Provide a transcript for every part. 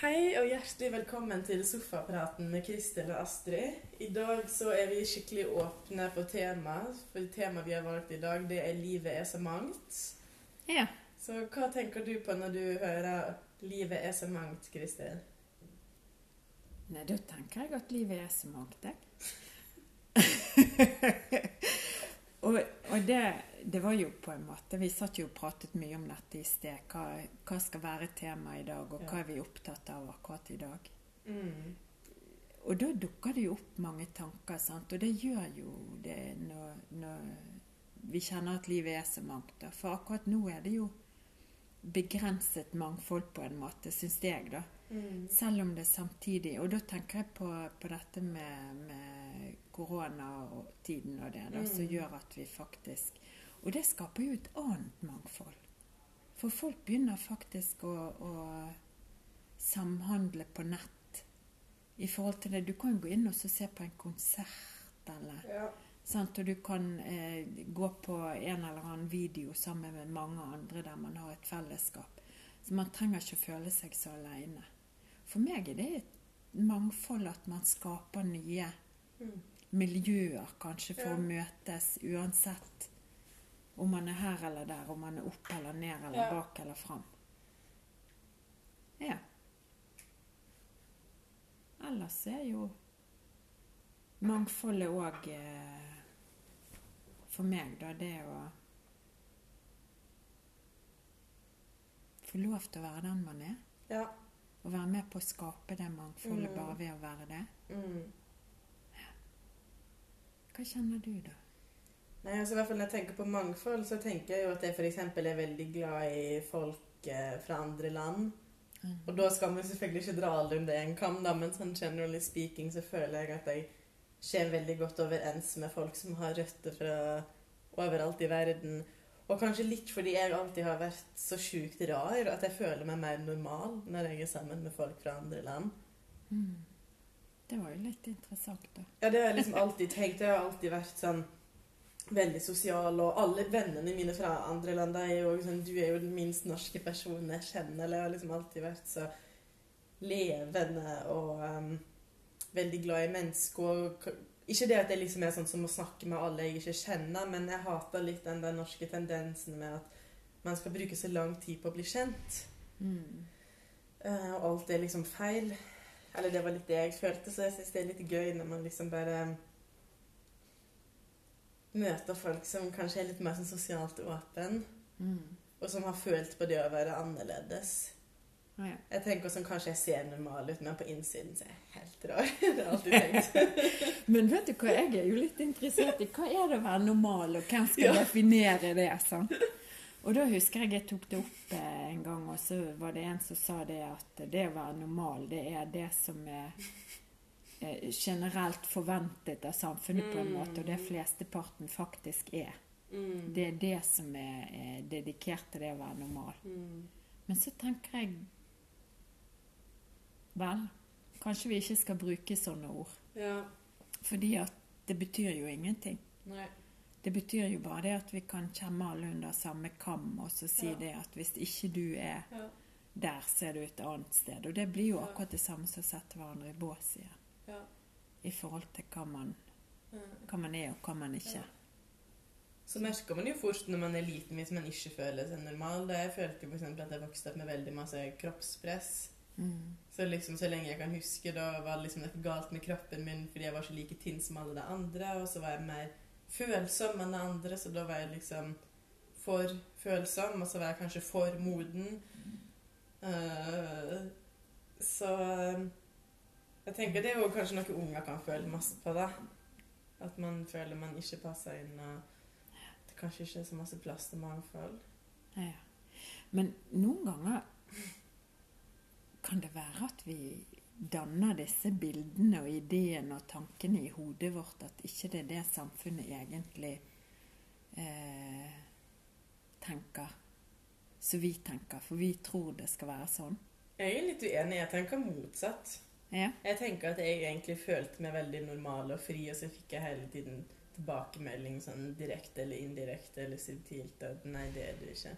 Hei og hjertelig velkommen til Sofapraten med Kristel og Astrid. I dag så er vi skikkelig åpne for temaet. For temaet vi har valgt i dag, det er 'Livet er så mangt'. Ja. Så hva tenker du på når du hører 'Livet er så mangt', Kristel? Nei, da tenker jeg at livet er så mangt, jeg. og og det, det var jo på en måte Vi satt jo og pratet mye om dette i sted. Hva, hva skal være temaet i dag, og hva er vi opptatt av akkurat i dag? Mm. Og da dukker det jo opp mange tanker, sant? og det gjør jo det når, når vi kjenner at livet er så mangt. da. For akkurat nå er det jo begrenset mangfold på en måte, syns jeg, da. Mm. Selv om det samtidig Og da tenker jeg på, på dette med, med koronatiden og det, da, som Mm. gjør at vi faktisk Og det skaper jo et annet mangfold. For folk begynner faktisk å, å samhandle på nett i forhold til det. Du kan jo gå inn og så se på en konsert eller Ja. Sant? Og du kan eh, gå på en eller annen video sammen med mange andre der man har et fellesskap. Så man trenger ikke å føle seg så alene. For meg er det et mangfold at man skaper nye Mm. Miljøer, kanskje, for Ja. å møtes uansett om man er her eller der, om man er opp eller ned eller Ja. bak eller fram. Ja. Ellers er jo mangfoldet òg eh, For meg, da, det å få lov til å være den man er. Ja. Og være med på å skape det mangfoldet Mm. bare ved å være det. Mm. Hva kjenner du, da? Nei, altså i hvert fall Når jeg tenker på mangfold, så tenker jeg jo at jeg f.eks. er veldig glad i folk eh, fra andre land. Og da skal man selvfølgelig ikke dra alle under en kam, da, men sånn generally speaking så føler jeg at jeg ser veldig godt overens med folk som har røtter fra overalt i verden. Og kanskje litt fordi jeg alltid har vært så sjukt rar at jeg føler meg mer normal når jeg er sammen med folk fra andre land. Mm. Det var jo litt interessant, da. Ja, det har jeg liksom alltid tenkt. Jeg har alltid vært sånn veldig sosial, og alle vennene mine fra andre land er jo sånn Du er jo den minst norske personen jeg kjenner. Eller jeg har liksom alltid vært så levende og um, veldig glad i mennesker. Og ikke det at jeg liksom er sånn som å snakke med alle jeg ikke kjenner, men jeg hater litt den der norske tendensen med at man skal bruke så lang tid på å bli kjent. Mm. Uh, og alt er liksom feil. Eller det var litt det jeg følte, så jeg syns det er litt gøy når man liksom bare møter folk som kanskje er litt mer sånn sosialt åpen, Mm. og som har følt på det å være annerledes. Ja. Jeg tenker som kanskje jeg ser normal ut, men på innsiden så er jeg helt rar. det har jeg alltid tenkt. Men vet du hva, jeg er jo litt interessert i hva er det å være normal, og hvem skal Ja. definere det? sant? Og da husker jeg jeg tok det opp eh, en gang, og så var det en som sa det at det å være normal, det er det som er eh, generelt forventet av samfunnet på en Mm. måte, og det flesteparten faktisk er. Mm. Det er det som er, er dedikert til det å være normal. Mm. Men så tenker jeg Vel, kanskje vi ikke skal bruke sånne ord. Ja. Fordi at det betyr jo ingenting. Nei. Det betyr jo bare det at vi kan kjemme alle under samme kam og så si Ja. det at hvis ikke du er Ja. der, så er du et annet sted. Og det blir jo Ja. akkurat det samme som å sette hverandre i bås igjen. Ja. I forhold til hva man, hva man er og hva man ikke Ja. er. Så merker man jo fort når man er liten hvis man ikke føler seg normal. Da jeg følte f.eks. at jeg vokste opp med veldig masse kroppspress. Mm. Så liksom så lenge jeg kan huske, da var det liksom noe galt med kroppen min fordi jeg var så like tynn som alle de andre, og så var jeg mer følsom enn andre, så da var jeg liksom for følsom, og så var jeg kanskje for moden. Uh, så eh, jeg tenker det er jo kanskje noe unger kan føle masse på, da. At man føler man ikke passer inn, og det kanskje ikke er så masse plass til mangfold. Ja. Men noen ganger kan det være at vi danner disse bildene og ideene og tankene i hodet vårt at ikke det er det samfunnet egentlig eh, tenker. Som vi tenker, for vi tror det skal være sånn. Jeg er litt uenig. Jeg tenker motsatt. Ja. Jeg tenker at jeg egentlig følte meg veldig normal og fri, og så fikk jeg hele tiden tilbakemelding sånn direkte eller indirekte eller subtilt at nei, det er du ikke.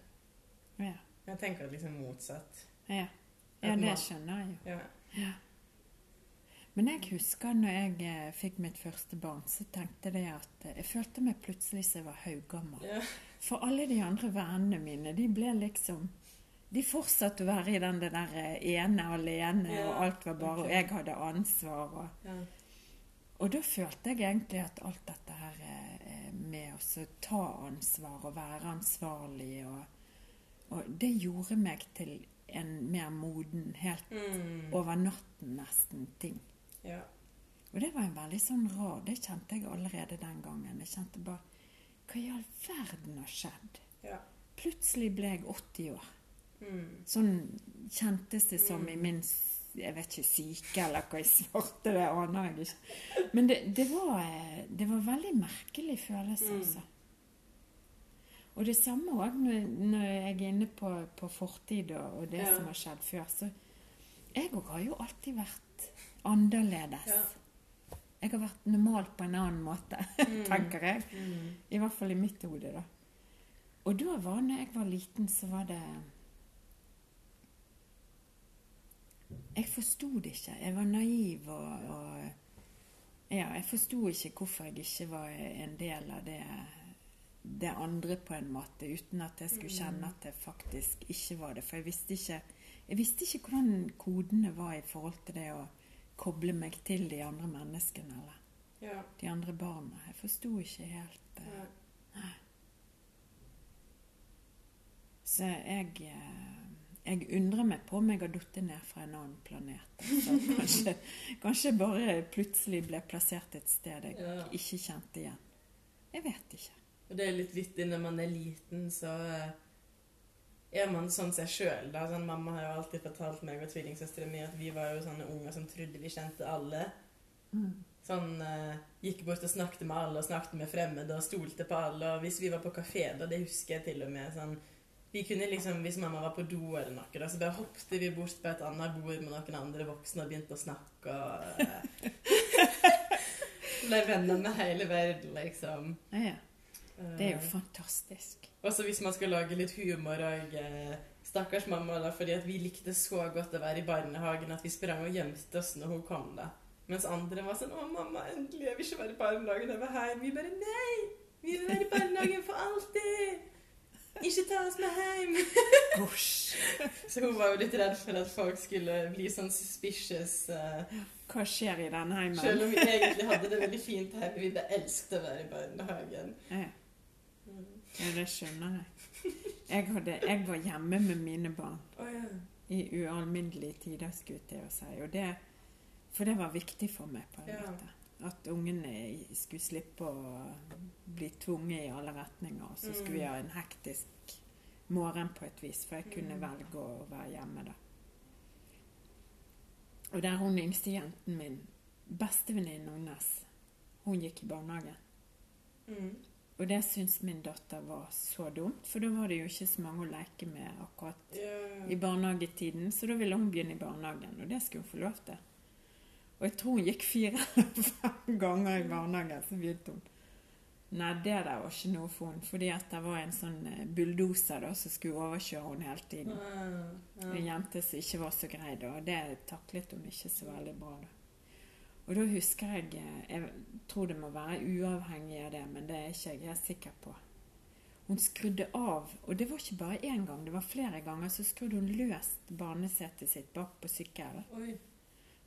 Ja. Jeg tenker liksom motsatt. ja. Ja, det skjønner jeg jo. Ja. Men jeg husker når jeg eh, fikk mitt første barn, så tenkte jeg at eh, jeg følte meg plutselig som jeg var haugammal. Ja. For alle de andre vennene mine, de ble liksom De fortsatte å være i den der eh, ene alene, Ja, og alt var bare. Og jeg hadde ansvar. Og, Ja. og da følte jeg egentlig at alt dette her med å ta ansvar og være ansvarlig og, og det gjorde meg til en mer moden, helt Mm. over natten nesten, ting. Ja. Og det var en veldig sånn rar Det kjente jeg allerede den gangen. Jeg kjente bare Hva i all verden har skjedd? Ja. Plutselig ble jeg 80 år. Mm. Sånn kjentes det som Mm. i min Jeg vet ikke syke eller hva i svarte, det aner jeg ikke. Men det, det, var, eh, det var veldig merkelig følelse, Mm. altså. Og det samme òg når, når jeg er inne på, på fortid og, og det Ja. som har skjedd før. Så jeg òg har jo alltid vært annerledes. Ja. Jeg har vært normal på en annen måte, Mm. tenker jeg. Mm. I hvert fall i mitt hode, da. Og da var når jeg var liten, så var det Jeg forsto det ikke. Jeg var naiv og, og Ja, jeg forsto ikke hvorfor jeg ikke var en del av det, det andre på en måte, uten at jeg skulle kjenne at jeg faktisk ikke var det. For jeg visste ikke Jeg visste ikke hvordan kodene var i forhold til det å koble meg til de andre menneskene eller Ja. de andre barna. Jeg forsto ikke helt uh, Ja. Så jeg eh, jeg undrer meg på om jeg har falt ned fra en annen planet. Altså, kanskje, kanskje bare plutselig ble plassert et sted jeg Ja. ikke kjente igjen. Jeg vet ikke. Og det er litt vittig når man er liten, så eh, er man sånn seg sjøl. Sånn, mamma har jo alltid fortalt meg og tvillingsøstera mi at vi var jo sånne unger som trodde vi kjente alle. Sånn uh, Gikk bort og snakket med alle og snakket med fremmede og stolte på alle. Og hvis vi var på kafé, da, det husker jeg til og med sånn Vi kunne liksom, Hvis mamma var på do eller noe, da, så bare hoppet vi bort på et annet bord med noen andre voksne og begynte å snakke. og... Eh, ble venner med hele verden, liksom. Ja, ja. Det er jo Eh, fantastisk. Og så hvis man skal lage litt humor og eh, Stakkars mamma, da, fordi at vi likte så godt å være i barnehagen at vi sprang og gjemte oss når hun kom. da. Mens andre var sånn 'Å, mamma, endelig, jeg vil ikke være i barnehagen, jeg vil hjem.' Vi bare 'Nei, vi vil være i barnehagen for alltid'. Ikke ta oss med hjem. Så hun var jo litt redd for at folk skulle bli sånn suspicious. Uh, Hva skjer i den heimen? selv om vi egentlig hadde det veldig fint her. Vi elsket å være i barnehagen. Ja, ja, det skjønner jeg. Jeg, hadde, jeg var hjemme med mine barn ja. i ualminnelige tider, skulle jeg si. Og det, for det var viktig for meg, på en Ja. måte. At ungene skulle slippe å bli tvunget i alle retninger. Og så skulle vi Mm. ha en hektisk morgen på et vis, for jeg kunne Mm. velge å være hjemme da. Og der hun yngste jenten min, bestevenninnen hennes, hun gikk i barnehagen. Mm. Og det syns min datter var så dumt, for da var det jo ikke så mange å leke med akkurat i barnehagetiden, så da ville hun begynne i barnehagen, og det skulle hun få lov til. Og jeg tror hun gikk fire eller fem ganger i barnehagen, så begynte hun. Nei, det der var ikke noe for henne, fordi at det var en sånn eh, bulldoser som skulle overkjøre henne hele tiden. En jente som ikke var så grei da, og det taklet hun ikke så veldig bra da. Og da husker jeg eh, Jeg tror det må være uavhengig av det, men det er ikke jeg helt sikker på. Hun skrudde av, og det var ikke bare én gang, det var flere ganger, så skrudde hun løst barnesetet sitt bak på sykkelen.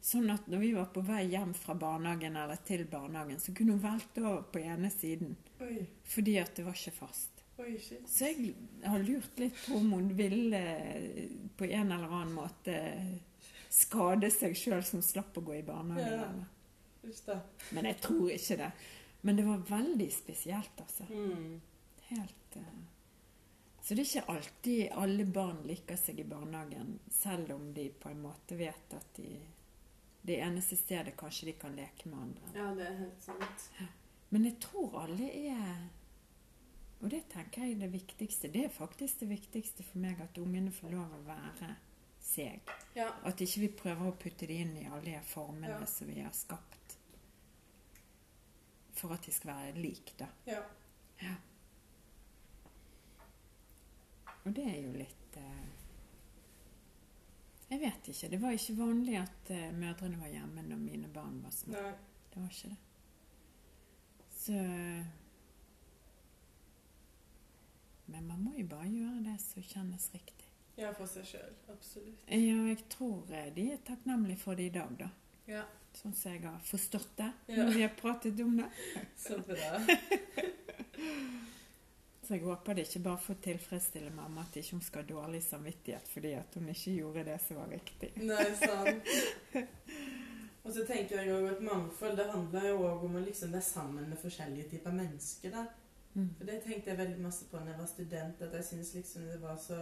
Sånn at når vi var på vei hjem fra barnehagen eller til barnehagen, så kunne hun velte over på ene siden, Oi. fordi at det var ikke fast. Oi, shit. Så jeg har lurt litt på om hun ville eh, på en eller annen måte skade seg sjøl som slapp å gå i barnehagen. Ja. Men jeg tror ikke det. Men det var veldig spesielt, altså. Mm. Helt uh... Så det er ikke alltid alle barn liker seg i barnehagen, selv om de på en måte vet at de Det eneste stedet kanskje de kan leke med andre. Ja, det er helt sant. Men jeg tror alle er Og det tenker jeg er det viktigste. Det er faktisk det viktigste for meg, at ungene får lov å være seg. Ja. At ikke vi prøver å putte det inn i alle de formene Ja. som vi har skapt. For at de skal være lik, da. ja. Og det er jo litt eh, Jeg vet ikke. Det var ikke vanlig at eh, mødrene var hjemme når mine barn var små. Nei. Det var ikke det. Så Men man må jo bare gjøre det som kjennes riktig. Ja, for seg sjøl. Absolutt. Ja, jeg tror eh, de er takknemlige for det i dag, da. Ja, Sånn som jeg har forstått det Ja. når vi har pratet om det. så bra. Så jeg håper det ikke bare for å tilfredsstille mamma at ikke hun skal ha dårlig samvittighet fordi at hun ikke gjorde det som var riktig. Nei, sant. Og så tenker jeg òg at mangfold det handler jo òg om å liksom være sammen med forskjellige typer mennesker. da. Mm. For det tenkte jeg veldig masse på når jeg var student, at jeg syntes liksom det var så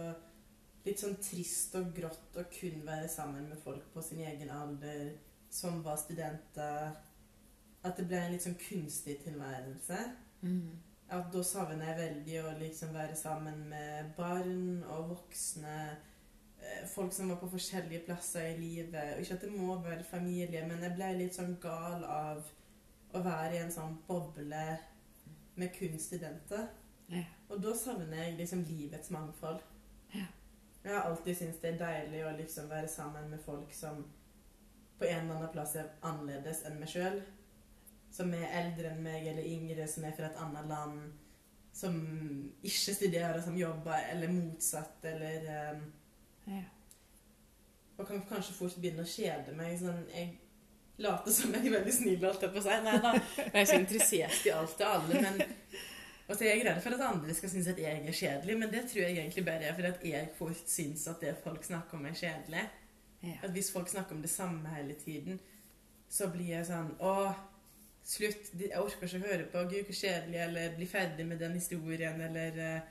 litt sånn trist og grått å kun være sammen med folk på sin egen alder som var studenter. At det ble en litt sånn kunstig tilværelse. Mm. At da savner jeg veldig å liksom være sammen med barn og voksne. eh, Folk som var på forskjellige plasser i livet. Og ikke at det må være familie, men jeg ble litt sånn gal av å være i en sånn boble med kun studenter. Ja. Og da savner jeg liksom livets mangfold. Ja. Jeg har alltid syntes det er deilig å liksom være sammen med folk som på en eller annen plass er annerledes enn meg sjøl. Som er eldre enn meg eller yngre, som er fra et annet land. Som ikke studerer, som jobber, eller motsatt, eller um, Ja. Og kan kanskje fort begynne å kjede meg. Sånn, jeg later som jeg er veldig snill, alt jeg på å si. Nei da. Jeg er så interessert i alt og alle, men Og så er jeg redd for at andre skal synes at jeg er kjedelig, men det tror jeg egentlig bare er fordi at jeg fort syns at det folk snakker om, er kjedelig. Ja. At hvis folk snakker om det samme hele tiden, så blir jeg sånn Å, slutt. Jeg orker ikke å høre på. Gud, hvor kjedelig. Eller bli ferdig med den historien. Eller eh,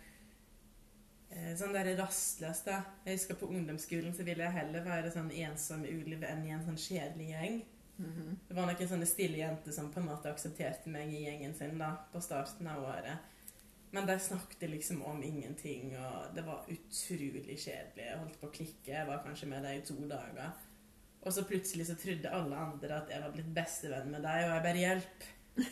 eh, sånn der rastløs, da. Jeg husker på ungdomsskolen så ville jeg heller være sånn ensom ulv enn i en sånn kjedelig gjeng. Mhm. Det var noen sånne stille jenter som på en måte aksepterte meg i gjengen sin da, på starten av året. Men de snakket liksom om ingenting, og det var utrolig kjedelig. Jeg holdt på å klikke. Jeg var kanskje med dem i to dager. Og så plutselig så trodde alle andre at jeg var blitt bestevenn med deg, og jeg bare hjelp.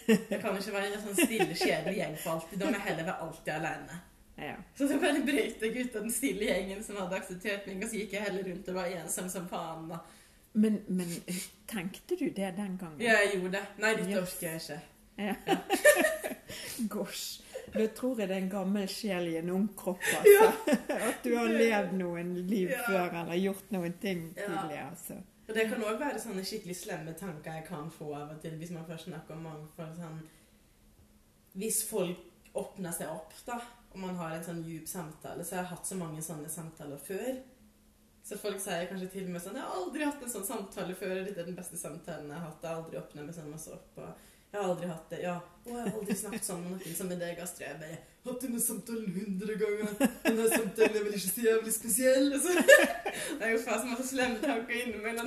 Jeg kan ikke være en sånn stille, kjedelig gjeng for alltid. Da må jeg heller være alltid alene. Ja. Så så bare brøt jeg ut av den stille gjengen som hadde akseptert meg, og så gikk jeg heller rundt og var ensom som faen. da. Men, men tenkte du det den gangen? Ja, jeg gjorde det. Nei, dette Yes. orker jeg ikke. Ja. Gosh. Da tror jeg det er en gammel sjel i en ung kropp, altså. At du har levd noen liv Ja. før eller gjort noen ting Ja. tidligere. Altså. Og det kan òg være sånne skikkelig slemme tanker jeg kan få av og til hvis man først snakker om mangfold. Sånn, hvis folk åpner seg opp, da, og man har en sånn djup samtale Så jeg har hatt så mange sånne samtaler før. Så folk sier kanskje til og med sånn 'Jeg har aldri hatt en sånn samtale før. Dette er den beste samtalen jeg har hatt. Jeg har aldri åpna meg sånn masse opp.' Og jeg har aldri hatt det. Ja. Og jeg har aldri snakket sånn med noen som med deg, Astrid. Jeg bare 'Hatt denne samtalen hundre ganger. Denne samtalen er vel ikke så jævlig spesiell?' Altså. Det er jo faen masse slemme tanker inni meg.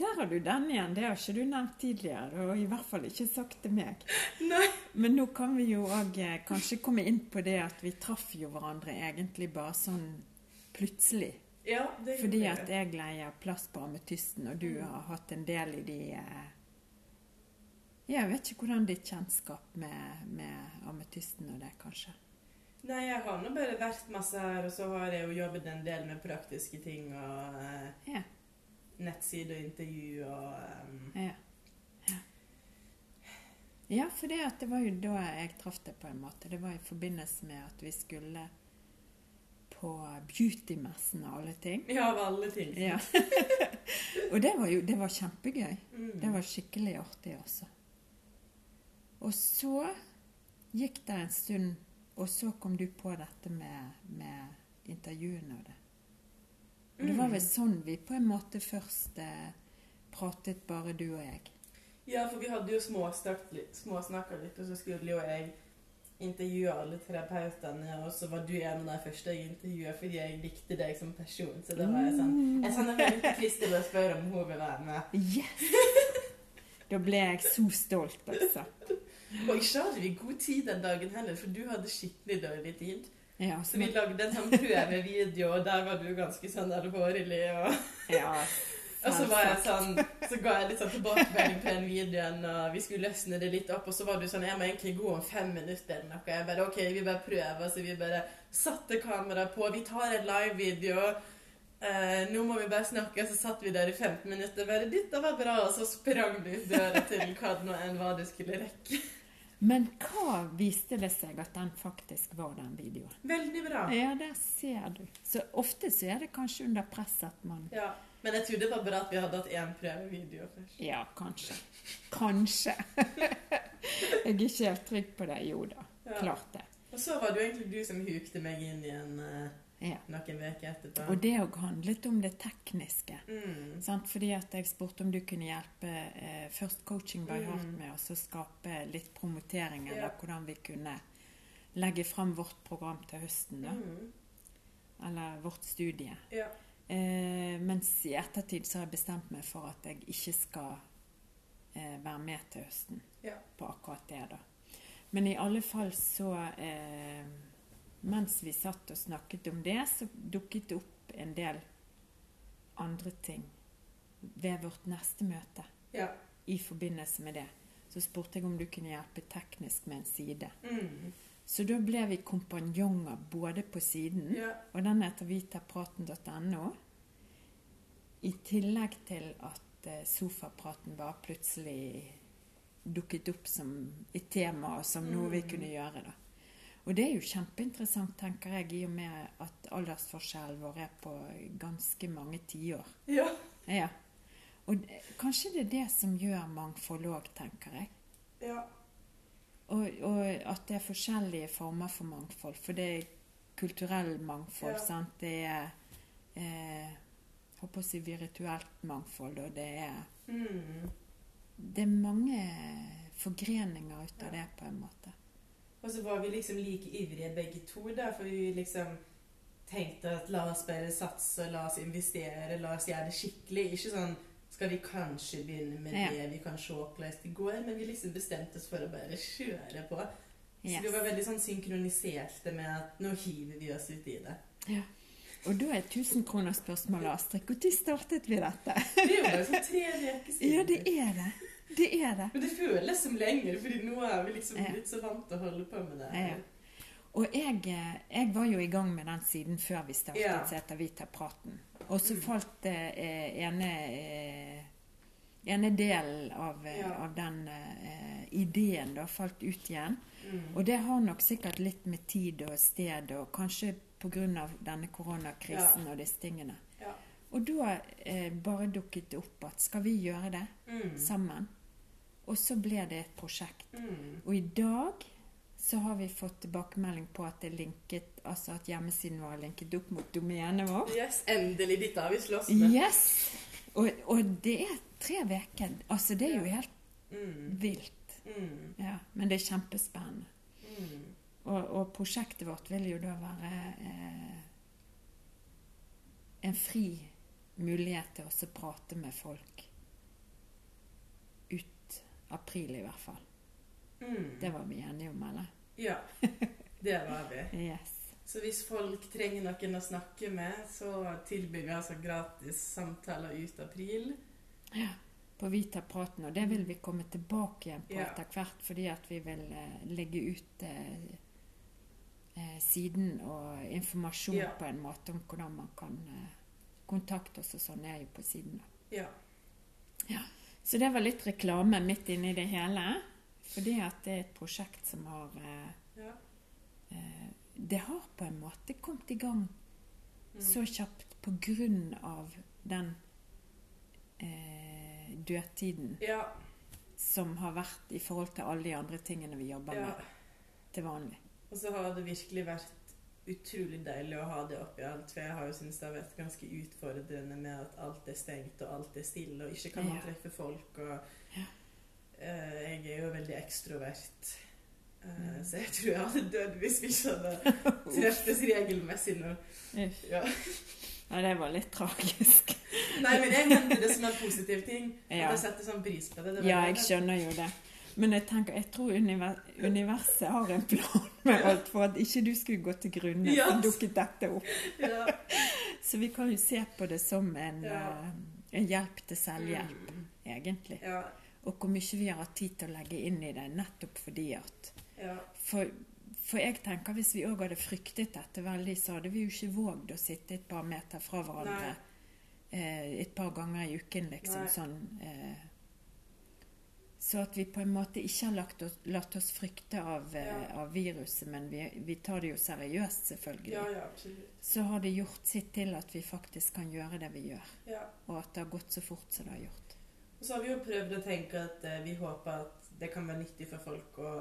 Der har du den igjen. Det har ikke du nevnt tidligere, og i hvert fall ikke sagt til meg. Nei. Men nå kan vi jo òg kanskje komme inn på det at vi traff jo hverandre egentlig bare sånn plutselig. Ja, Fordi at jeg leier plass på Ametysten, og du Mm. har hatt en del i de eh, Jeg vet ikke hvordan ditt kjennskap med, med Ametysten og det, kanskje. Nei, jeg har nå bare vært masse her, og så har jeg jo jobbet en del med praktiske ting og eh, Ja. nettside og intervju og um... Ja. Ja, ja for det, det var jo da jeg traff deg på en måte. Det var i forbindelse med at vi skulle på beautymessen og alle ting. Ja, av alle ting. Ja. og det var jo det var kjempegøy. Mm. Det var skikkelig artig, altså. Og så gikk det en stund, og så kom du på dette med, med intervjuene og det. Og det var vel Mm. sånn vi på en måte først eh, pratet, bare du og jeg. Ja, for vi hadde jo småsnakka litt, og så skulle jo jeg intervjue alle terapeutene, og så var du en av de første jeg intervjuet fordi jeg likte deg som person. Så da var jeg sånn Jeg sender melding til Kristin og spør om hun vil være med. Yes! Da ble jeg så stolt, altså. Og ikke hadde vi god tid den dagen heller, for du hadde skikkelig dårlig tid. Ja, Så vi lagde en sånn prøvevideo, og der var du ganske sånn alvorlig. Og, ja, og så var jeg sånn Så ga jeg litt sånn tilbakemelding på den videoen, og vi skulle løsne det litt opp. Og så var du sånn Jeg må egentlig gå om fem minutter eller noe. Jeg bare OK, vi bare prøver. Så vi bare satte kameraet på. Vi tar en live-video. eh, nå må vi bare snakke, så satt vi der i 15 minutter. Bare 'Dette var bra', og så sprang du ut døra til hva det nå enn var du skulle rekke. Men hva viste det seg at den faktisk var, den videoen? Veldig bra. Ja, der ser du. Så ofte så er det kanskje under press at man Ja. Men jeg tror det var bra at vi hadde hatt én prøvevideo først. Ja, kanskje. Kanskje. Jeg er ikke helt trygg på det. Jo da, Ja. klart det. Og så var det jo egentlig du som hukte meg inn igjen eh, Ja. noen uker etterpå. Og det òg handlet om det tekniske. Mm. Sant? Fordi at jeg spurte om du kunne hjelpe eh, først Coaching by Mm. Heart med oss å skape litt promotering, Ja. hvordan vi kunne legge fram vårt program til høsten, da. Mm. Eller vårt studie. Ja. Eh, mens i ettertid så har jeg bestemt meg for at jeg ikke skal eh, være med til høsten Ja. på akkurat det, da. Men i alle fall så eh, Mens vi satt og snakket om det, så dukket det opp en del andre ting ved vårt neste møte. Ja. I forbindelse med det så spurte jeg om du kunne hjelpe teknisk med en side. Mm. Så da ble vi kompanjonger både på siden ja. og den heter vitapraten.no. I tillegg til at eh, sofapraten bare plutselig dukket opp som et tema og som noe vi Mm. kunne gjøre. da. Og det er jo kjempeinteressant, tenker jeg, i og med at aldersforskjellen vår er på ganske mange tiår. Ja. Ja. Og kanskje det er det som gjør mangfold òg, tenker jeg. Ja. Og, og at det er forskjellige former for mangfold. For det er kulturell mangfold, Ja. sant. Det er eh, håper å si virtuelt mangfold, og det er Mm. Det er mange forgreninger ut av Ja. det, på en måte. Og så var vi liksom like ivrige begge to, da, for vi liksom tenkte at la oss bare satse, la oss investere, la oss gjøre det skikkelig. Ikke sånn skal vi kanskje begynne med Ja. det, vi kan se hvordan det går, men vi liksom bestemte oss for å bare kjøre på. Så Yes. vi var veldig sånn synkroniserte med at nå hiver vi oss ut i det. Ja. Og da er tusenkronerspørsmålet, Astrid, når startet vi dette? Det er jo bare sånn tre uker siden. Ja, det er det. Det er det. Men det føles som lenger, fordi nå er vi liksom Ja. blitt så vant til å holde på med det. Ja. Og jeg, eh, jeg var jo i gang med den siden før vi startet, Ja. så heter Vita praten. Og så falt eh, ene, eh, ene delen av, eh, Ja. av den eh, ideen da falt ut igjen. Mm. Og det har nok sikkert litt med tid og sted, og kanskje pga. denne koronakrisen og disse tingene. Ja. Og da eh, bare dukket det opp at skal vi gjøre det Mm. sammen? Og så ble det et prosjekt. Mm. Og i dag så har vi fått tilbakemelding på at det linket, altså at hjemmesiden er linket opp mot domenet vårt. Yes, endelig. Dette har vi slåss med. Yes! Og, og det er tre uker. Altså, det er jo helt Mm. vilt. Mm. Ja, men det er kjempespennende. Mm. Og, og prosjektet vårt vil jo da være eh, en fri mulighet til å prate med folk ut april, i hvert fall. Mm. Det var vi enige om, eller? Ja, det var vi. Yes. Så hvis folk trenger noen å snakke med, så tilbyr vi altså gratis samtaler ut april. Ja, på Vita praten, og det vil vi komme tilbake igjen på Ja. etter hvert, fordi at vi vil eh, legge ut eh, eh, siden og informasjon Ja. på en måte om hvordan man kan eh, kontakte oss og sånn, er jo på siden. da. Ja. Så det var litt reklame midt inni det hele, fordi at det er et prosjekt som har eh, ja. eh, Det har på en måte kommet i gang Mm. så kjapt på grunn av den eh, dødtiden Ja. som har vært i forhold til alle de andre tingene vi jobber ja. med til vanlig. Og så har det virkelig vært utrolig deilig å ha det oppi alt. For jeg har jo syntes det har vært ganske utfordrende med at alt er stengt og alt er stille, og ikke kan man treffe folk. Og jeg er jo veldig ekstrovert. Eh, Mm. Så jeg tror jeg hadde dødd hvis vi ikke hadde treftes regelmessig nå. Ja. Ja, det var litt tragisk. Nei, men jeg mente det som en positiv ting. At jeg setter sånn pris på det. det Ja, det. jeg skjønner jo det. Men jeg tenker, jeg tror univer universet har en plan med alt for at ikke du skulle gå til grunne. Ja. Så dukket dette opp. Ja. Så vi kan jo se på det som en, Ja. eh, en hjelp til selvhjelp, Mm. egentlig. Ja. Og hvor mye vi har hatt tid til å legge inn i det, nettopp fordi at Ja. For For jeg tenker hvis vi òg hadde fryktet dette veldig, så hadde vi jo ikke vågd å sitte et par meter fra hverandre eh, et par ganger i uken, liksom. Nei. Sånn. Eh, så at vi på en måte ikke har lagt oss, latt oss frykte av, eh, Ja. av viruset, men vi, vi tar det jo seriøst, selvfølgelig. Ja, ja, absolutt. Så har det gjort sitt til at vi faktisk kan gjøre det vi gjør. Ja. Og at det har gått så fort som det har gjort. Og så har vi jo prøvd å tenke at eh, vi håper at det kan være nyttig for folk å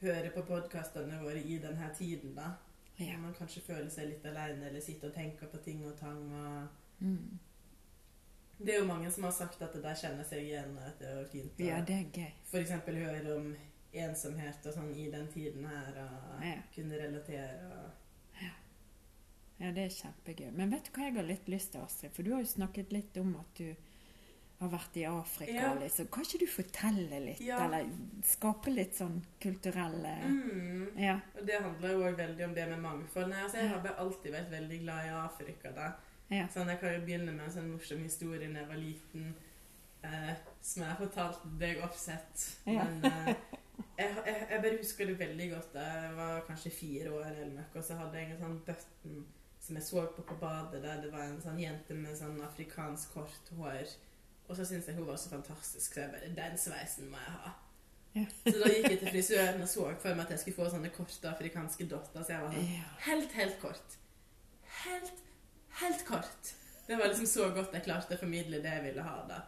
høre på podkastene våre i denne tiden, da. Ja. Man kanskje føler seg litt alene, eller sitter og tenker på ting og tang. og... Mm. Det er jo mange som har sagt at det der kjenner seg igjen, at det var fint å ja, det er gøy. eksempel høre om ensomhet og sånn i den tiden her, og Ja. kunne relatere. og... Ja, det er kjempegøy. Men vet du hva jeg har litt lyst til, Astrid? For du har jo snakket litt om at du har vært i Afrika. Ja. liksom. Kan ikke du fortelle litt, Ja. eller skape litt sånn kulturelle Mm. Ja. Og det handler jo òg veldig om det med mangfold. Nei, altså, jeg har alltid vært veldig glad i Afrika. da. Sånn, jeg kan jo begynne med en sånn morsom historie da jeg var liten, eh, som jeg har fortalt deg. Ja. Men eh, jeg, jeg, jeg bare husker det veldig godt. da Jeg var kanskje fire år eller noe, og så hadde jeg en sånn button som jeg så på på badet, der det var en sånn jente med sånn afrikansk kort hår. Og så syntes jeg hun var så fantastisk, så jeg bare Den sveisen må jeg ha. Ja. Så da gikk jeg til frisøren og så for meg at jeg skulle få sånne korte afrikanske dotter. Så jeg var sånn ja. Helt, helt kort. Helt, helt kort. Det var liksom så godt jeg klarte å formidle det jeg ville ha da.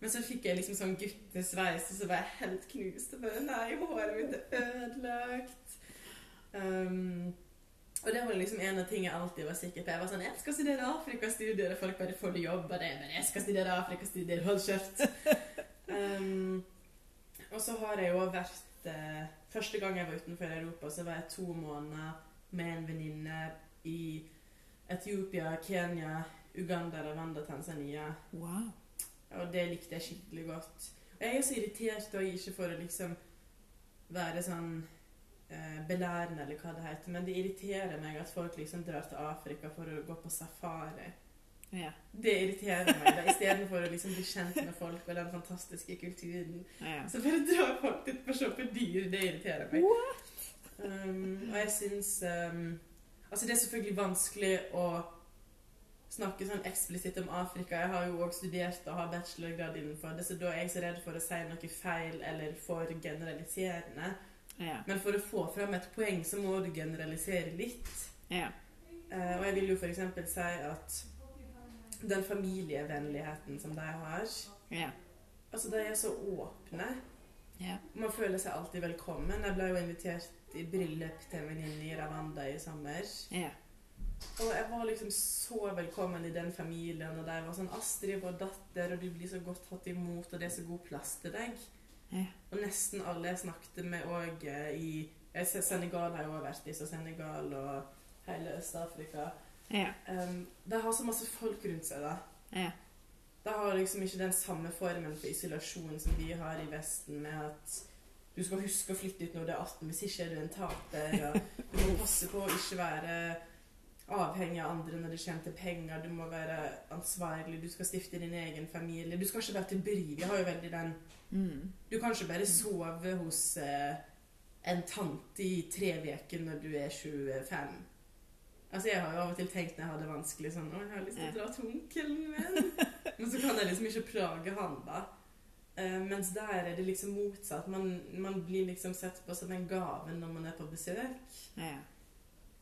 Men så fikk jeg liksom sånn guttesveis, og så var jeg helt knust. Og bare, Nei, håret mitt er ødelagt. Um, og det var liksom en av tingene jeg alltid var sikker på. Jeg var sånn Jeg skal studere Afrikastudier, og folk bare får du jobb av det. Men jeg skal studere Afrikastudier, hold kjeft. Um, og så har jeg jo vært eh, Første gang jeg var utenfor Europa, så var jeg to måneder med en venninne i Etiopia, Kenya, Uganda, Rwanda, Tanzania. Wow. Og det likte jeg skikkelig godt. Og jeg er så irritert, og ikke for å liksom være sånn belærende, eller hva det heter, men det irriterer meg at folk liksom drar til Afrika for å gå på safari. Ja. Det irriterer meg, istedenfor å liksom bli kjent med folk og den fantastiske kulturen. ja. Så bare drar folk dit for å se på dyr. Det irriterer meg. Um, og jeg syns um, Altså, det er selvfølgelig vanskelig å snakke sånn eksplisitt om Afrika. Jeg har jo òg studert og har bachelorgrad innenfor det, så da er jeg så redd for å si noe feil eller for generaliserende. Ja. Men for å få fram et poeng, så må du generalisere litt. Ja. Eh, og jeg vil jo f.eks. si at den familievennligheten som de har Ja. Altså, de er så åpne. Ja. Man føler seg alltid velkommen. Jeg ble jo invitert i bryllup til en venninne i Ravanda i sommer. Ja. Og jeg var liksom så velkommen i den familien, og de var sånn 'Astrid, vår datter, og du blir så godt tatt imot, og det er så god plass til deg'. Ja. Og nesten alle jeg snakket med òg i Senegal har jeg òg vært i, så Senegal og hele Øst-Afrika Ja. um, De har så masse folk rundt seg, da. Ja. De har liksom ikke den samme formen for isolasjon som vi har i Vesten, med at du skal huske å flytte ut når du er 18, hvis ikke er du en taper. Og du må passe på å ikke være avhengig av andre når det kommer til penger. Du må være ansvarlig, du skal stifte din egen familie. Du skal ikke være til bry. Vi har jo veldig den Mm. Du kan ikke bare sove hos eh, en tante i tre uker når du er 25. Altså, Jeg har jo av og til tenkt når jeg har det vanskelig sånn Å, jeg har lyst til å dra til onkelen min. Men så kan jeg liksom ikke plage han, da. Uh, mens der er det liksom motsatt. Man, man blir liksom sett på som en gave når man er på besøk. Ja.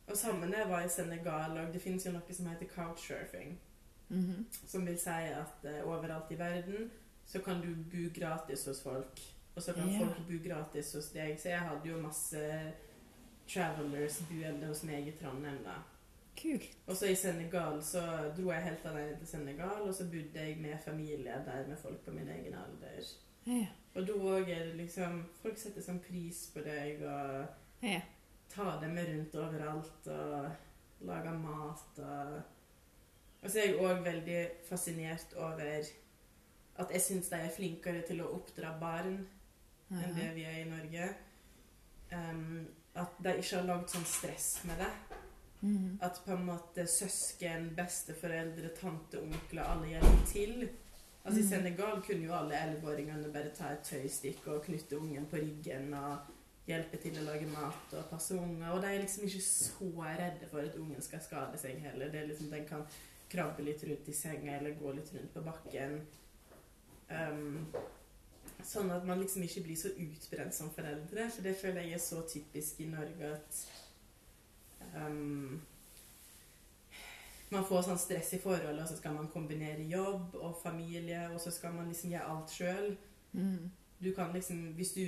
Og sammen jeg var i Senegal, og det finnes jo noe som heter couchsurfing. Mhm. Som vil si at uh, overalt i verden så kan du bo gratis hos folk. Og så kan yeah. folk bo gratis hos deg. Så jeg hadde jo masse travelers boende hos meg i Trondheim, da. Kult. Og så i Senegal så dro jeg helt alene til Senegal, og så bodde jeg med familie der med folk på min egen alder. Yeah. Og da òg er det liksom Folk setter sånn pris på deg og Ja. Tar dem med rundt overalt og lage mat og Og så er jeg òg veldig fascinert over at jeg syns de er flinkere til å oppdra barn enn det vi er i Norge. Um, at de ikke har lagd sånn stress med det. Mhm. At på en måte søsken, besteforeldre, tante, onkler, alle hjelper til. Altså I Mm. Senegal kunne jo alle elleveåringene bare ta et tøystikk og knytte ungen på ryggen og hjelpe til å lage mat og passe unger. Og de er liksom ikke så redde for at ungen skal skade seg heller. Det er liksom, Den kan krabbe litt rundt i senga eller gå litt rundt på bakken. Um, sånn at man liksom ikke blir så utbrent som foreldre. For det føler jeg er så typisk i Norge at um, man får sånn stress i forholdet, og så skal man kombinere jobb og familie, og så skal man liksom gjøre alt sjøl. Mm. Du kan liksom Hvis du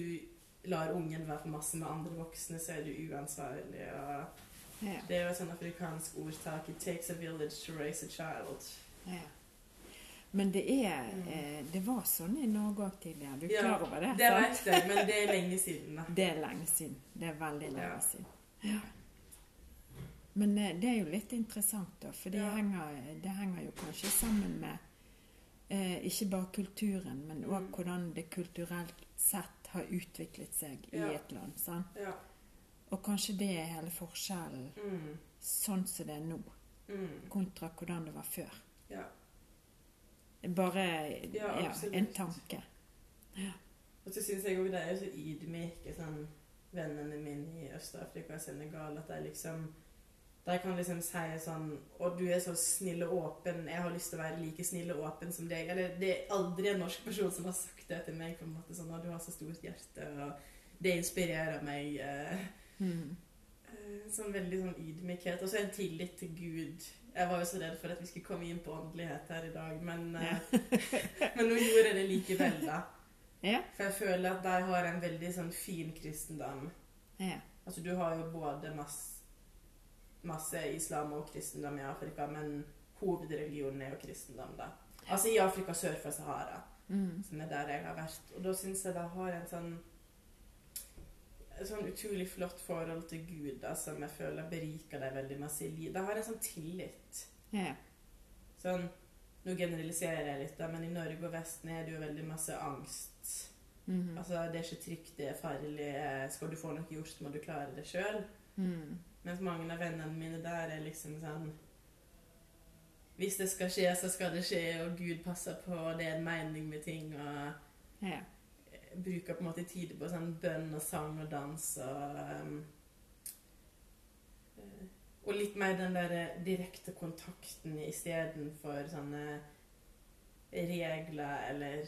lar ungen være for masse med andre voksne, så er du uansvarlig. Ja. Det er jo et sånt afrikansk ordtak 'It takes a village to raise a child'. Ja. Men det er Mm. eh, Det var sånn i Norge òg tidligere. Du er Ja, klar over det? Det vet jeg, men det er lenge siden. da. Det er lenge siden. Det er veldig lenge siden. Ja. Men eh, det er jo litt interessant, da, for det, henger, det henger jo kanskje sammen med eh, ikke bare kulturen, men òg Mm. hvordan det kulturelt sett har utviklet seg Ja. i et land. Sant? Ja. Og kanskje det er hele forskjellen, Mm. sånn som det er nå, Mm. kontra hvordan det var før. Ja. Bare Ja, ja, en tanke. Og så syns jeg òg det er så ydmyke, sånn vennene mine i Øst-Afrika og Senegal, at de liksom De kan liksom si sånn Å, du er så snill og åpen. Jeg har lyst til å være like snill og åpen som deg. Eller det er aldri en norsk person som har sagt det til meg. på en måte sånn, Å, du har så stort hjerte. Og det inspirerer meg. Eh, Mm. eh, sånn veldig sånn ydmykhet. Og så en tillit til Gud. Jeg var jo så redd for at vi skulle komme inn på åndelighet her i dag, men, eh, men nå gjorde jeg det likevel, da. Ja. For jeg føler at de har en veldig sånn fin kristendom. Ja. Altså du har jo både masse, masse islam og kristendom i Afrika, men hovedreligionen er jo kristendom, da. Altså i Afrika sør for Sahara, Mm. som er der jeg har vært. Og da syns jeg det har en sånn et sånn utrolig flott forhold til Gud da, som jeg føler beriker deg veldig masse i livet. Det har en sånn tillit. Yeah. Sånn, nå generaliserer jeg litt, da, men i Norge og Vesten er det jo veldig masse angst. Mhm. Altså, det er ikke trygt, det er farlig. Skal du få noe gjort, må du klare det sjøl. Mm. Mens mange av vennene mine der er liksom sånn Hvis det skal skje, så skal det skje, og Gud passer på, og det er en mening med ting, og Ja. bruker på en måte tid på sånn bønn og sang og dans og um, eh, Og litt mer den der direkte kontakten istedenfor sånne regler eller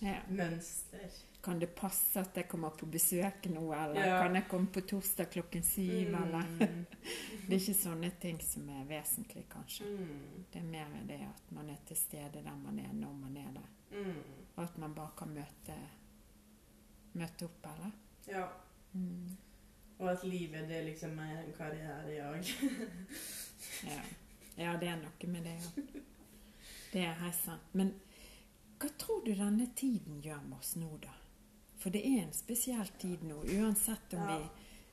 Ja. mønster. Kan det passe at jeg kommer på besøk nå, eller Ja. kan jeg komme på torsdag klokken syv, eller Mm. Det er ikke sånne ting som er vesentlig, kanskje. Mm. Det er mer det at man er til stede der man er, når man er der. Mm. Og at man bare kan møte, møte opp, eller? Ja. Mm. Og at livet det liksom er en karriere jeg. Ja. ja, det er noe med det, ja. Det er helt sant. Men hva tror du denne tiden gjør med oss nå, da? For det er en spesiell tid nå, uansett om Ja. vi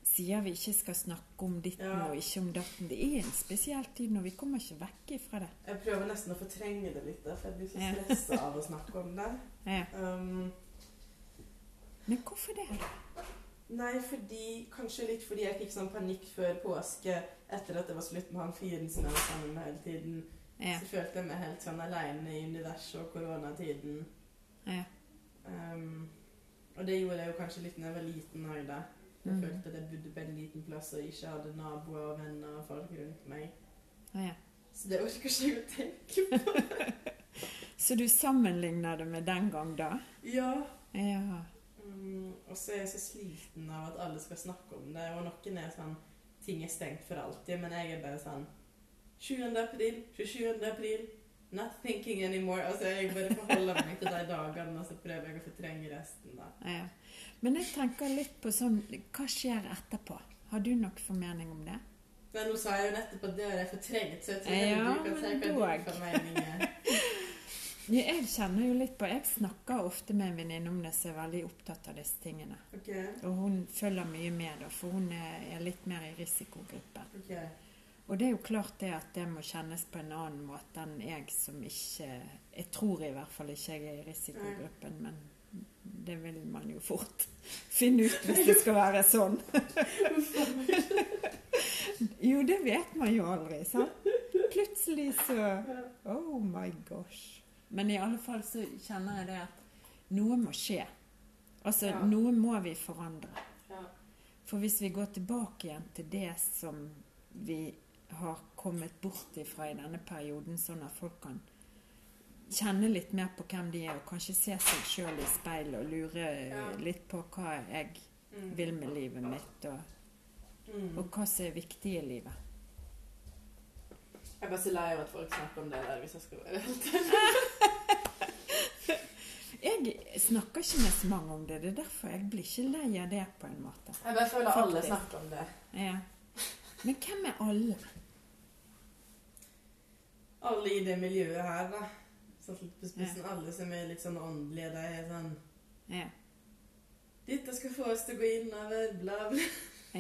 sier vi ikke skal snakke om ditten Ja. og ikke om datten. Det er en spesiell tid nå. Vi kommer ikke vekk ifra det. Jeg prøver nesten å fortrenge det litt, for jeg blir så Ja. stressa av å snakke om det. Ja. Um, Men hvorfor det? nei, fordi Kanskje litt fordi jeg fikk sånn panikk før påske etter at det var slutt med han fyren som jeg var sammen med hele tiden. Ja. Så følte jeg meg helt sånn aleine i universet og koronatiden. Ja. Um, og det gjorde jeg jo kanskje litt da jeg var liten òg, da. Jeg mm. følte at jeg bodde på en liten plass og ikke hadde naboer og venner og folk rundt meg. Ja. Så det orker ikke jeg å tenke på. Så du sammenligner det med den gang da? Ja. Ja. Mm, og så er jeg så sliten av at alle skal snakke om det, og noen er sånn Ting er stengt for alltid, men jeg er bare sånn 20. april, 27. april, not thinking anymore. Altså, jeg bare forholder meg til de dagene, og så prøver jeg å fortrenge resten, da. ja. Men jeg tenker litt på sånn Hva skjer etterpå? Har du noe formening om det? Nei, nå sa jeg jo nettopp at det har jeg fortrengt, så jeg tror Ja, du kan si hva din formening er. Jeg kjenner jo litt på Jeg snakker ofte med en venninne om det som er veldig opptatt av disse tingene. Okay. Og hun følger mye med, da, for hun er litt mer i risikogruppen. ok. Og det er jo klart det at det må kjennes på en annen måte enn jeg som ikke Jeg tror i hvert fall ikke jeg er i risikogruppen, men det vil man jo fort finne ut hvis det skal være sånn. Jo, det vet man jo aldri, sant? Plutselig så Oh my gosh. Men i alle fall så kjenner jeg det at noe må skje. Altså, Ja. noe må vi forandre. Ja. For hvis vi går tilbake igjen til det som vi har kommet bort ifra i denne perioden, sånn at folk kan kjenne litt mer på hvem de er, og kanskje se seg sjøl i speilet og lure Ja. litt på hva jeg Mm. vil med livet mitt, og, Mm. og hva som er viktig i livet. Jeg er bare så lei av at folk snakker om det der, hvis jeg skal være helt ærlig. Jeg snakker ikke med så mange om det. Det er derfor jeg blir ikke lei av det, på en måte. Jeg bare føler alle snakker om det. Ja. Men hvem er alle? Alle i det miljøet her, da. Satt litt på spissen. Alle som er litt sånn åndelige, de er sånn Ja, Dette skal få oss til å gå innover, bla, bla.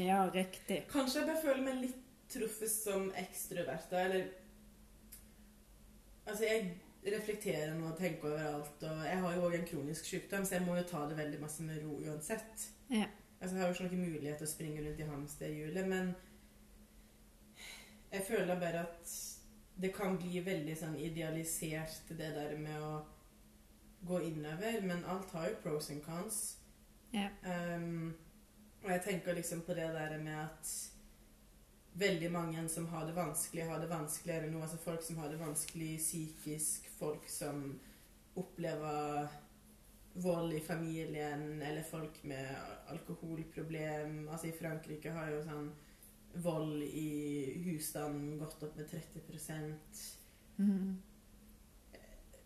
ja riktig. Kanskje jeg bare føler meg litt truffet som ekstrovert, da, eller Altså, jeg reflekterer nå og tenker over alt, og jeg har jo òg en kronisk sykdom, så jeg må jo ta det veldig masse med ro uansett. Ja. Altså, jeg har jo ikke noen mulighet til å springe rundt i hamsterhjulet, men jeg føler bare at det kan bli veldig sånn idealisert, det der med å gå innover, men alt har jo pros and cons. Ja. Um, og jeg tenker liksom på det der med at veldig mange som har det vanskelig, har det vanskeligere nå. Altså folk som har det vanskelig psykisk, folk som opplever vold i familien, eller folk med alkoholproblem. Altså i Frankrike har jo sånn vold i husstanden gått opp med 30 Mm.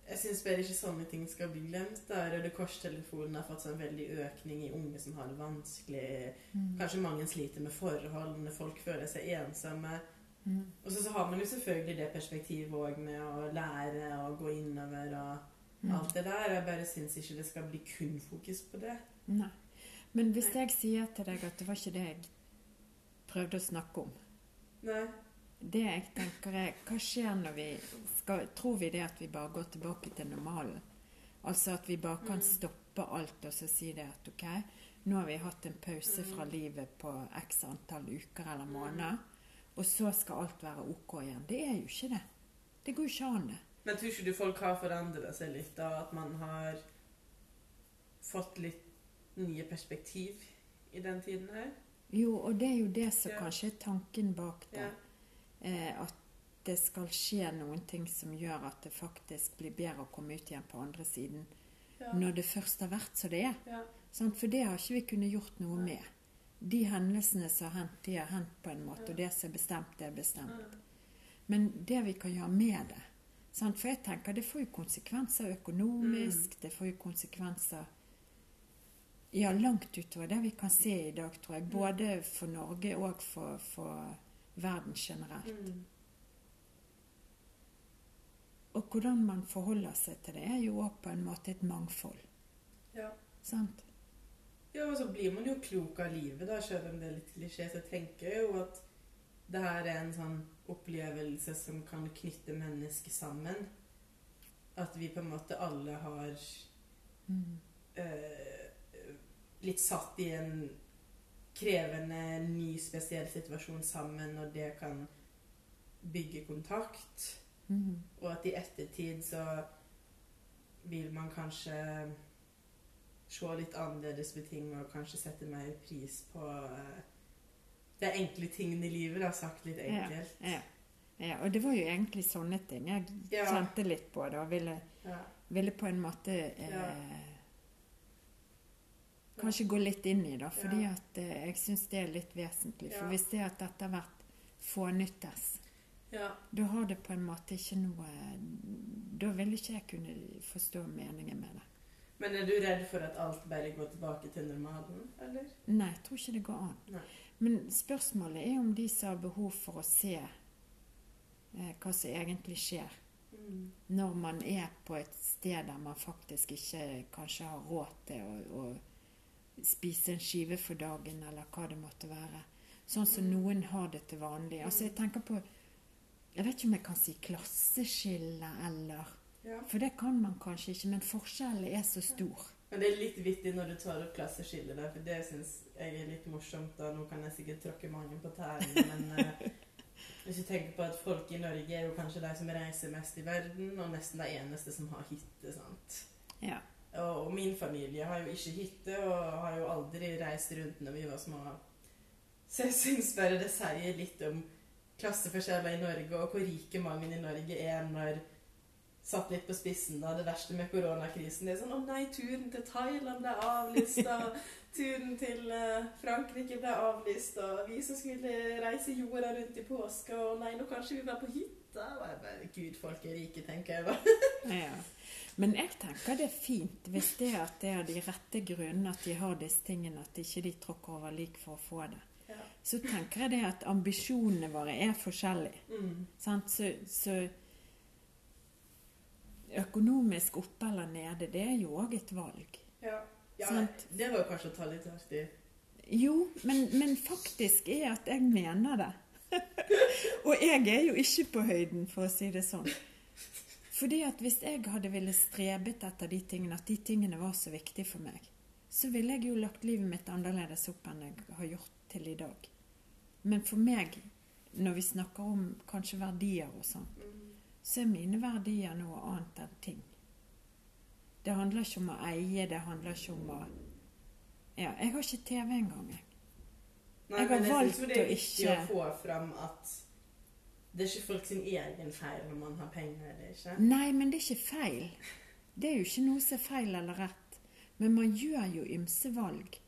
Jeg syns bare ikke sånne ting skal bli glemt. da. Røde Kors-telefonen har fått en veldig økning i unge som har det vanskelig. Mm. Kanskje mange sliter med forholdene, folk føler seg ensomme. Mm. Og så, så har man jo selvfølgelig det perspektivet òg med å lære og gå innover og Mm. alt det der. Jeg bare syns ikke det skal bli kun fokus på det. Nei. Men hvis Nei. jeg sier til deg at det var ikke det jeg prøvde å snakke om Nei. Det jeg tenker er Hva skjer når vi skal Tror vi det at vi bare går tilbake til normalen? Altså at vi bare kan Mm. stoppe alt og så si det at OK, nå har vi hatt en pause Mm. fra livet på x antall uker eller måneder, og så skal alt være OK igjen. Det er jo ikke det. Det går ikke an, det. Men tror ikke du folk har forandret seg litt, da? At man har fått litt nye perspektiv i den tiden her? Jo, og det er jo det som Ja. kanskje er tanken bak det. Ja. eh, at det skal skje noen ting som gjør at det faktisk blir bedre å komme ut igjen på andre siden. Ja. Når det først har vært som det er. ja. Sant? For det har ikke vi kunnet gjort noe med. De hendelsene som har hendt, de har hendt på en måte. Og det som er bestemt, det er bestemt. Men det vi kan gjøre med det sant? For jeg tenker det får jo konsekvenser økonomisk. Mm. Det får jo konsekvenser ja, langt utover det vi kan se i dag, tror jeg. Både for Norge og for, for verden generelt. Mm. Og hvordan man forholder seg til det, er jo òg på en måte et mangfold. Ja. Sant? Ja, og så blir man jo klok av livet, da, selv om det er litt klisjé. Så tenker jeg jo at det her er en sånn opplevelse som kan knytte mennesker sammen. At vi på en måte alle har Mm. eh, blitt satt i en krevende, ny, spesiell situasjon sammen, og det kan bygge kontakt. Mm. Og at i ettertid så vil man kanskje se litt annerledes på ting og kanskje sette mer pris på eh, de enkle tingene i livet, da, sagt litt enkelt. Ja, ja, og det var jo egentlig sånne ting. Jeg Ja. kjente litt på det og ville, Ja. ville på en måte eh, Ja. Kanskje gå litt inn i det, fordi at eh, jeg syns det er litt vesentlig. For hvis det at dette har vært fånyttes, ja. da har det på en måte ikke noe Da vil ikke jeg kunne forstå meningen med det. Men er du redd for at alt bare går tilbake til normalen, eller? Nei, jeg tror ikke det går an. Nei. Men spørsmålet er om de som har behov for å se eh, hva som egentlig skjer. Mm. når man er på et sted der man faktisk ikke kanskje har råd til å, å spise en skive for dagen, eller hva det måtte være. Sånn som noen har det til vanlig. Altså Jeg tenker på Jeg vet ikke om jeg kan si klasseskille, eller Ja. For det kan man kanskje ikke, men forskjellen er så stor. Men det er litt vittig når du tar opp klasseskillet der, for det syns jeg er litt morsomt. da. Nå kan jeg sikkert tråkke mange på tærne, men eh, hvis du tenker på at folk i Norge er jo kanskje de som reiser mest i verden, og nesten de eneste som har hytte. sant? Ja. Og, min familie har jo ikke hytte, og har jo aldri reist rundt når vi var små Så jeg syns bare det sier litt om klasseforskjeller i Norge, og hvor rike mange i Norge er når Satt litt på spissen, da. Det verste med koronakrisen. Det er sånn Å nei, turen til Thailand ble avlyst, og turen til eh, Frankrike ble avlyst, og vi som skulle reise jorda rundt i påska, og nei, nå kanskje vi var på hytta. Og jeg bare Gud, folk er rike, tenker jeg bare. Ja. Men jeg tenker det er fint hvis det er at det er de rette grunnene at de har disse tingene, at ikke de tråkker over lik for å få det. Ja. Så tenker jeg det at ambisjonene våre er forskjellige. Mm. Sant? Så, så økonomisk oppe eller nede, det er jo òg et valg. Ja. ja det var kanskje å ta litt hardt i. Jo, men, men faktisk er at jeg mener det. Og jeg er jo ikke på høyden, for å si det sånn. Fordi at hvis jeg hadde ville strebet etter de tingene, at de tingene var så viktige for meg, så ville jeg jo lagt livet mitt annerledes opp enn jeg har gjort til i dag. Men for meg, når vi snakker om kanskje verdier og sånn, så er mine verdier noe annet enn ting. Det handler ikke om å eie, det handler ikke om å Ja, jeg har ikke TV engang, jeg. Nei, Jeg har valgt synes jo det er viktig å få fram at det er ikke folk sin egen feil når man har penger eller ikke. Nei, men det er ikke feil. Det er jo ikke noe som er feil eller rett. Men man gjør jo ymse valg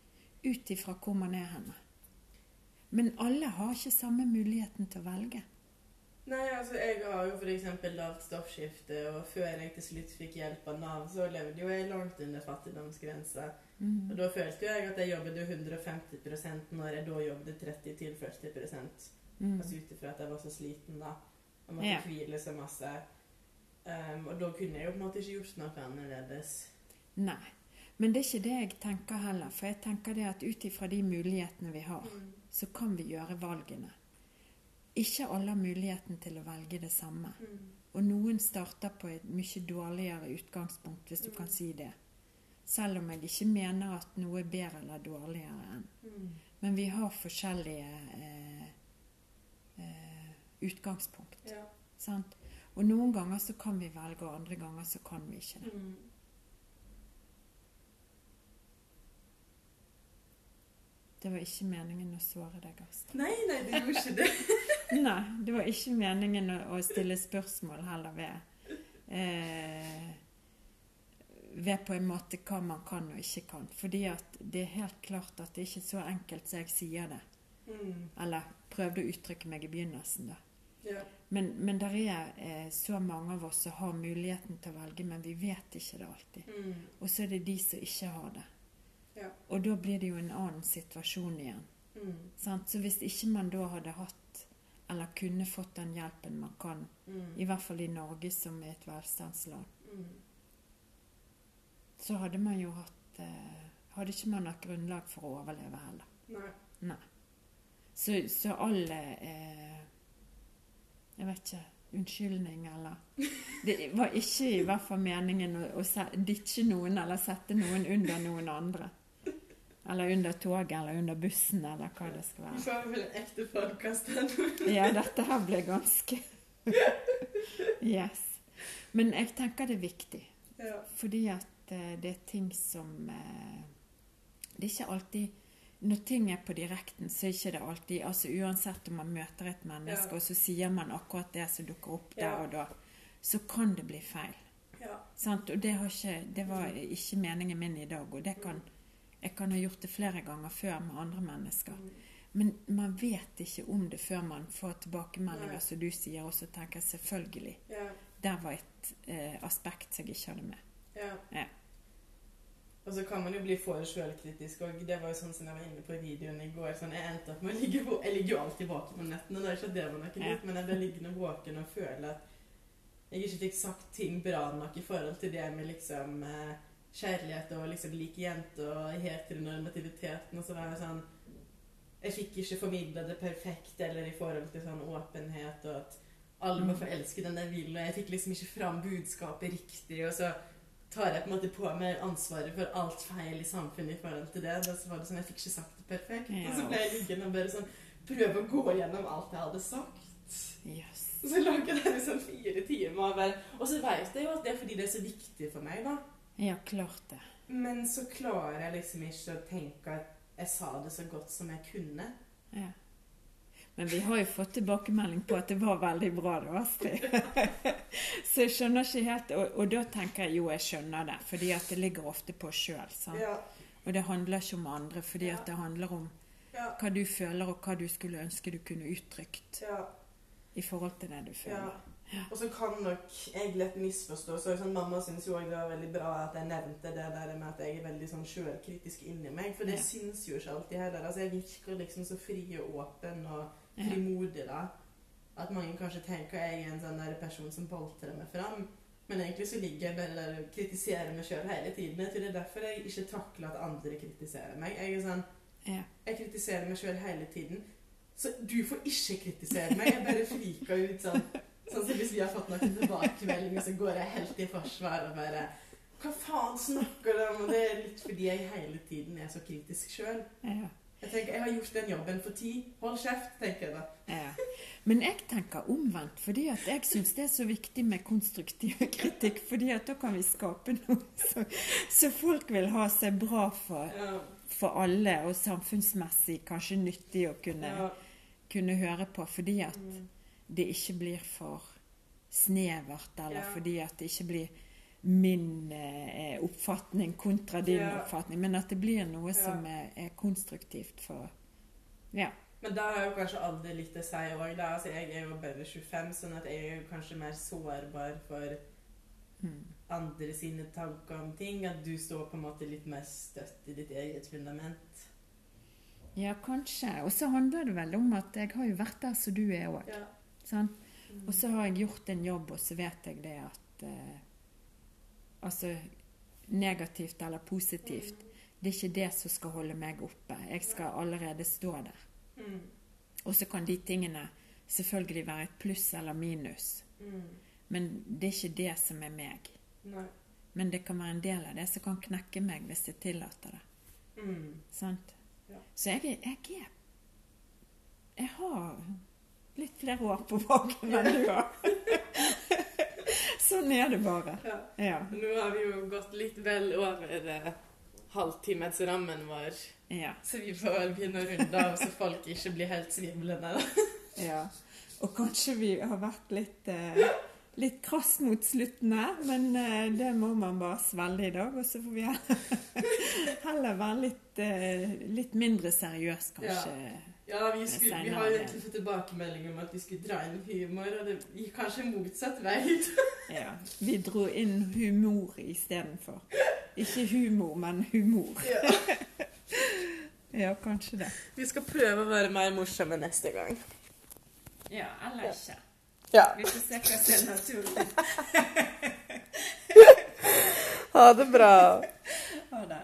ut ifra hvor man er henne. Men alle har ikke samme muligheten til å velge. Nei, altså jeg har jo f.eks. lavt stoffskifte, og før jeg til slutt fikk hjelp av Nav, så levde jo jeg langt under fattigdomsgrensa. Mm. Og da følte jo jeg at jeg jobbet jo 150% når jeg da jobbet 30-40 Mm. Altså ut ifra at jeg var så sliten da. Og måtte Ja. hvile så masse. Um, og da kunne jeg jo på en måte ikke gjort noe annerledes. Nei. Men det er ikke det jeg tenker heller. For jeg tenker det at ut ifra de mulighetene vi har, så kan vi gjøre valgene. Ikke alle har muligheten til å velge det samme. Og noen starter på et mye dårligere utgangspunkt, hvis du kan si det. Selv om jeg ikke mener at noe er bedre eller dårligere enn. Mm. Men vi har forskjellige eh, eh, utgangspunkt. Ja. Sant? Og noen ganger så kan vi velge, og andre ganger så kan vi ikke det. Det var ikke meningen å såre deg, Astrid. Nei, nei, det gjorde ikke det. Nei, det var ikke meningen å, å stille spørsmål heller ved eh, Ved på en måte hva man kan og ikke kan. Fordi at det er helt klart at det er ikke så enkelt som jeg sier det. Mm. Eller prøvde å uttrykke meg i begynnelsen, da. Ja. Men, men det er eh, så mange av oss som har muligheten til å velge, men vi vet ikke det alltid. Mm. Og så er det de som ikke har det. Ja. Og da blir det jo en annen situasjon igjen. Mm. Sant? Så hvis ikke man da hadde hatt, eller kunne fått den hjelpen man kan, Mm. i hvert fall i Norge som er et velstandsland, Mm. så hadde man jo hatt eh, Hadde ikke man hatt grunnlag for å overleve heller. Nei. Nei. Så, så alle eh, Jeg vet ikke Unnskyldning, eller Det var ikke i hvert fall meningen å, å ditche noen eller sette noen under noen andre. Eller under toget eller under bussen, eller hva det skal være. får vel en ekte podkast nå. Ja, dette her ble ganske Yes. Men jeg tenker det er viktig. Ja. Fordi at eh, det er ting som eh, Det er ikke alltid Når ting er på direkten, så er det ikke alltid altså Uansett om man møter et menneske, Ja. og så sier man akkurat det som dukker opp der Ja. og da, så kan det bli feil. ja. Sant? Og det, har ikke, det var ikke meningen min i dag. Og det kan, jeg kan ha gjort det flere ganger før med andre mennesker. Men man vet ikke om det før man får tilbakemeldinger, som du sier, og så tenker jeg selvfølgelig. Ja. Der var et eh, aspekt jeg ikke hadde med. Ja. Ja. Og så kan man jo bli for sjølkritisk, òg. det var jo sånn som jeg var inne på i videoen i går. sånn, Jeg endte opp med å ligge Jeg ligger jo alltid våken om nettene, det er ikke det var noe Ja. men jeg ble liggende våken og føle at jeg ikke fikk sagt ting bra nok i forhold til det med liksom eh, kjærlighet og liksom like jente og heteronormativiteten. Og så var jeg sånn Jeg fikk ikke formidla det perfekt eller i forhold til sånn åpenhet og at alle må Mm. få elske den jeg vil, og jeg fikk liksom ikke fram budskapet riktig. og så tar jeg på en måte på meg ansvaret for alt feil i samfunnet i forhold til det. Og så var det sånn, Jeg fikk ikke sagt det perfekt. Ja. Og så ble jeg liggende og bare sånn prøve å gå gjennom alt jeg hadde sagt. Yes. Så lager jeg det i sånn fire timer. Og, og så veit jeg jo at det er fordi det er så viktig for meg, da. Ja, klart det. Men så klarer jeg liksom ikke å tenke at jeg sa det så godt som jeg kunne. Ja. Men vi har jo fått tilbakemelding på at det var veldig bra, da, Astrid. så jeg skjønner ikke helt og, og, da tenker jeg jo jeg skjønner det, fordi at det ligger ofte på sjøl. Ja. Og det handler ikke om andre, fordi at det handler om Ja. hva du føler, og hva du skulle ønske du kunne uttrykt ja. i forhold til det du Ja. føler. Og så kan nok jeg lett misforstå. Så sånn, Mamma syns jo også det var veldig bra at jeg nevnte det der med at jeg er veldig sånn sjølkritisk inni meg. For det Ja. syns jo ikke alltid heller. Altså, jeg virker liksom så fri og åpen og frimodig da. At mange kanskje tenker jeg er en sånn der person som boltrer meg fram. Men egentlig så ligger jeg bare der og kritiserer meg sjøl hele tiden. Jeg tror det er derfor jeg ikke takler at andre kritiserer meg. Jeg er sånn Ja. jeg kritiserer meg sjøl hele tiden. Så du får ikke kritisere meg. Jeg bare friker ut sånn. Sånn som Hvis vi har fått noen tilbakemeldinger, så går jeg helt i forsvar og bare Hva faen snakker du om? Og det er litt fordi jeg hele tiden er så kritisk sjøl. Ja. Jeg tenker, jeg har gjort den jobben for tid. Hold kjeft, tenker jeg da. Ja. Men jeg tenker omvendt, fordi at jeg syns det er så viktig med konstruktiv kritikk. fordi at da kan vi skape noe så, så folk vil ha seg bra for, Ja, for alle, og samfunnsmessig kanskje nyttig å kunne, ja, kunne høre på. Fordi at mm, det ikke blir for snevert, eller Ja. fordi at det ikke blir min eh, oppfatning kontra din Ja. oppfatning, men at det blir noe Ja. som er, er konstruktivt for Ja. Men da har jo kanskje alle litt å si òg. Altså, jeg er jo bare 25, sånn at jeg er jo kanskje mer sårbar for Mm. andre sine tanker om ting. At du står på en måte litt mer støtt i ditt eget fundament. Ja, kanskje. Og så handler det vel om at jeg har jo vært der som du er òg. Ja. Mm. Og så har jeg gjort en jobb, og så vet jeg det at eh, Altså negativt eller positivt. Det er ikke det som skal holde meg oppe. Jeg skal allerede stå der. Mm. Og så kan de tingene selvfølgelig være et pluss eller minus. Mm. Men det er ikke det som er meg. Nei. Men det kan være en del av det som kan knekke meg hvis jeg tillater det. Mm. Sant? Ja. Så jeg jeg er Jeg har litt flere år på baken enn du har. sånn er det bare. Ja. Ja. Nå har vi jo gått litt vel over eh, halvtimesrammen vår, Ja. så vi får vel begynne å runde av så folk ikke blir helt svimlende. ja. Og kanskje vi har vært litt eh, Litt krass mot slutten her, men uh, det må man bare svelge i dag. Og så får vi heller, heller være litt, uh, litt mindre seriøs, kanskje. Ja, vi, skulle, vi har egentlig fått tilbakemelding om at vi skulle dra inn humor, og det gikk kanskje motsatt vei. Ja. Vi dro inn humor istedenfor. Ikke humor, men humor. Ja. Ja, kanskje det. Vi skal prøve å være mer morsomme neste gang. Ja, eller ikke. Ja. Vi får se hva som er naturlig. Ha det bra. Ha det.